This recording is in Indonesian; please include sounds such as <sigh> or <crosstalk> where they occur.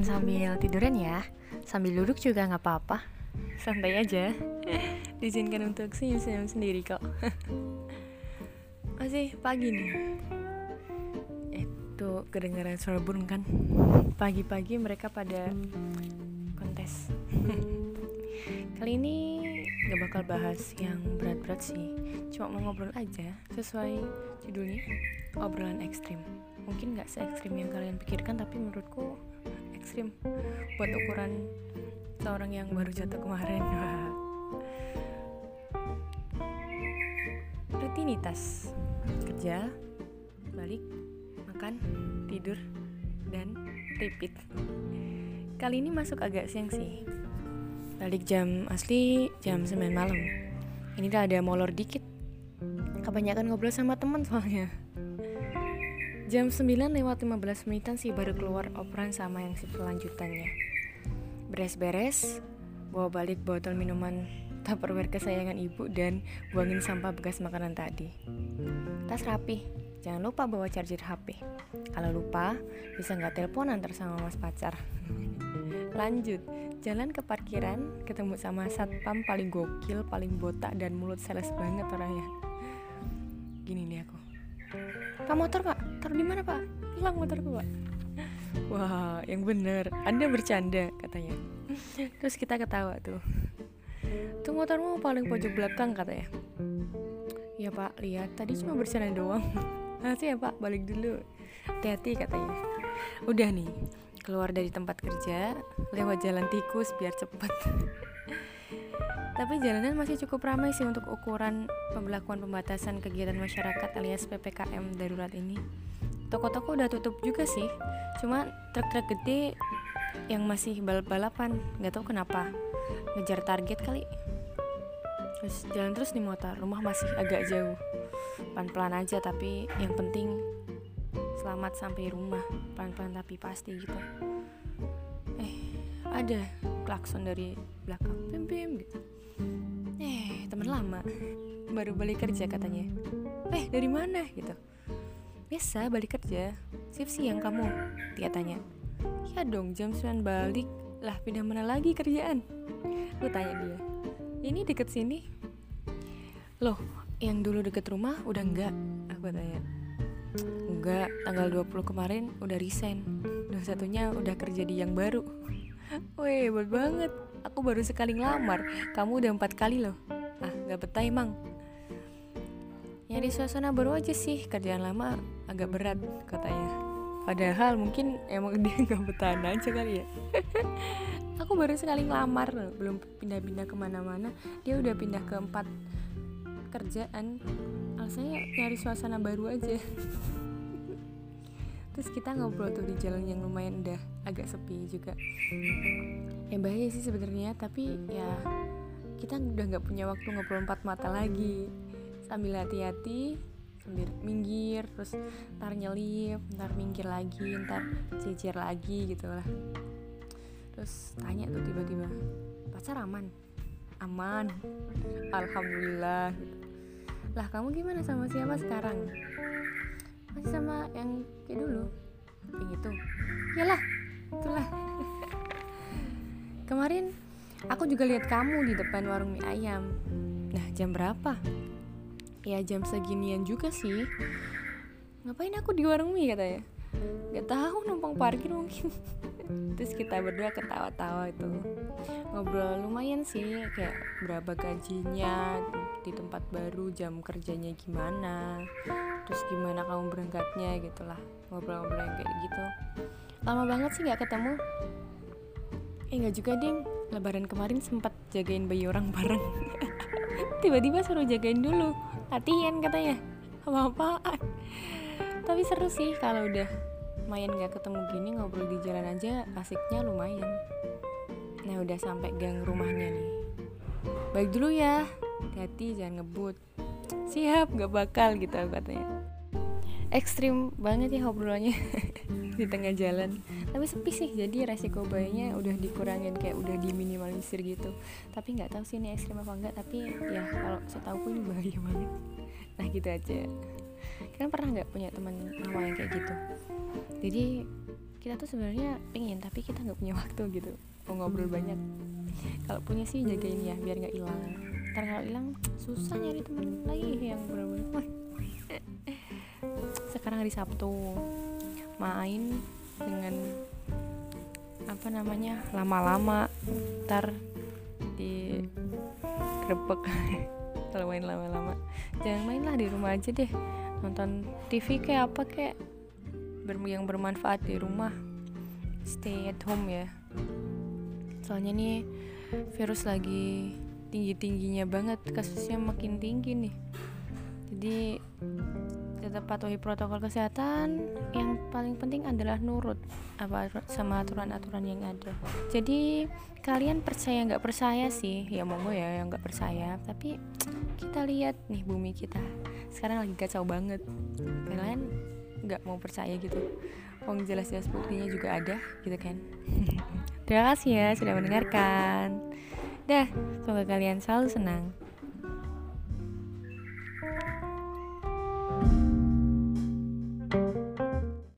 Jangan sambil tiduran ya. Sambil duduk juga nggak apa-apa. Santai aja. <laughs> Diizinkan untuk senyum-senyum sendiri kok. <laughs> Masih pagi nih. Itu kedengaran suara burung kan? Pagi-pagi mereka pada kontes. <laughs> Kali ini gak bakal bahas yang berat-berat sih. Cuma mau ngobrol aja Sesuai judulnya Obrolan ekstrim. Mungkin gak se ekstrim yang kalian pikirkan Tapi menurutku ekstrim buat ukuran seorang yang baru jatuh kemarin. <laughs> Rutinitas kerja balik makan tidur dan repeat. Kali ini masuk agak siang sih. Balik jam asli jam 9 malam. Ini udah ada molor dikit. Kebanyakan ngobrol sama teman soalnya Jam 9 lewat 15 menitan sih baru keluar operan sama yang selanjutannya. Beres-beres, bawa balik botol minuman tupperware kesayangan ibu dan buangin sampah bekas makanan tadi. Tas rapi, jangan lupa bawa charger HP. Kalau lupa, bisa nggak telepon antar sama mas pacar. <laughs> Lanjut, jalan ke parkiran, ketemu sama satpam paling gokil, paling botak dan mulut sales banget orangnya. Gini nih aku. Pak motor pak, taruh di mana pak? Hilang motorku pak. Wah, yang bener. Anda bercanda katanya. Terus kita ketawa tuh. Tuh motormu paling pojok belakang katanya. Ya pak, lihat tadi cuma bercanda doang. <laughs> Nanti ya pak, balik dulu. Hati-hati katanya. Udah nih, keluar dari tempat kerja, lewat jalan tikus biar cepet. Tapi jalanan masih cukup ramai sih untuk ukuran pembelakuan pembatasan kegiatan masyarakat alias PPKM darurat ini. Toko-toko udah tutup juga sih, cuma truk-truk gede yang masih balap-balapan, nggak tahu kenapa, ngejar target kali. Terus jalan terus di motor, rumah masih agak jauh, pelan-pelan aja tapi yang penting selamat sampai rumah, pelan-pelan tapi pasti gitu. Eh, ada klakson dari belakang, pim pim gitu. Eh teman lama. Baru balik kerja katanya. Eh dari mana gitu. Biasa balik kerja shift siang kamu dia tanya. Ya dong jam 9 balik. Lah pindah mana lagi kerjaan? Lu tanya dia. Ini deket sini? Loh yang dulu deket rumah udah enggak aku tanya. Enggak tanggal 20 kemarin udah resign. Dan satunya udah kerja di yang baru Weh, hebat banget. Aku baru sekali ngelamar. Kamu udah empat kali loh. Ah, gak betah emang Nyari suasana baru aja sih. Kerjaan lama agak berat katanya. Padahal mungkin emang <laughs> dia gak betah aja kali ya. <laughs> Aku baru sekali ngelamar Belum pindah-pindah ke mana-mana. Dia udah pindah ke empat kerjaan. Alasannya nyari suasana baru aja <laughs> Terus kita ngobrol tuh di jalan yang lumayan udah agak sepi juga. Ya bahaya sih sebenarnya tapi ya kita udah nggak punya waktu ngobrol empat mata lagi. Sambil hati-hati sambil minggir terus ntar nyelip ntar minggir lagi ntar cecer lagi gitu lah terus tanya tuh tiba-tiba pacar aman? Aman alhamdulillah. Lah kamu gimana sama siapa sekarang masih sama yang kayak dulu. Kayak gitu. Yalah itulah. Kemarin aku juga lihat kamu di depan warung mie ayam. Nah jam berapa? Ya jam seginian juga sih. Ngapain aku di warung mie katanya Gak tahu numpang parkir mungkin. <laughs> Terus kita berdua ketawa-tawa itu. Ngobrol lumayan sih Kayak berapa gajinya Di tempat baru jam kerjanya gimana Terus gimana kamu berangkatnya gitu lah Ngobrol-ngobrol yang kayak gitu. Lama banget sih gak ketemu. Eh gak juga ding Lebaran kemarin sempat jagain bayi orang <laughs> bareng. Tiba-tiba suruh jagain dulu. Latihan katanya. Apa-apaan tapi seru sih kalau udah main gak ketemu gini ngobrol di jalan aja asiknya lumayan. Nah udah sampai gang rumahnya nih. Baik dulu ya. Hati-hati jangan ngebut. Siap gak bakal gitu katanya. Ekstrim banget ya obrolannya. <laughs> Di tengah jalan. Tapi sepi sih jadi resiko bayinya udah dikurangin kayak udah diminimalisir gitu. Tapi nggak tahu sih ini ekstrim apa enggak tapi ya kalau setahu pun bahaya banget. Nah gitu aja kan pernah nggak punya teman lama yang kayak gitu? Jadi kita tuh sebenarnya pengen tapi kita nggak punya waktu gitu. Mau ngobrol banyak. Kalau punya sih jagain ya biar nggak hilang. Ntar kalau hilang susah nyari temen lagi yang bener-bener. Sekarang hari Sabtu. Main dengan apa namanya lama-lama. Ntar di grebek. <laughs> Kalau main lama-lama. Jangan main lah di rumah aja deh nonton TV kayak apa kayak yang bermanfaat di rumah. Stay at home ya. Soalnya nih virus lagi tinggi-tingginya banget kasusnya makin tinggi nih. Jadi tetap patuhi protokol kesehatan yang paling penting adalah nurut apa sama aturan-aturan yang ada. Jadi kalian percaya nggak percaya sih? Ya monggo ya yang nggak percaya. Tapi kita lihat nih bumi kita. Sekarang lagi kacau banget. Kalian nggak mau percaya gitu? Wong jelas-jelas buktinya juga ada gitu kan? <laughs> Terima kasih ya sudah mendengarkan. Dah, semoga kalian selalu senang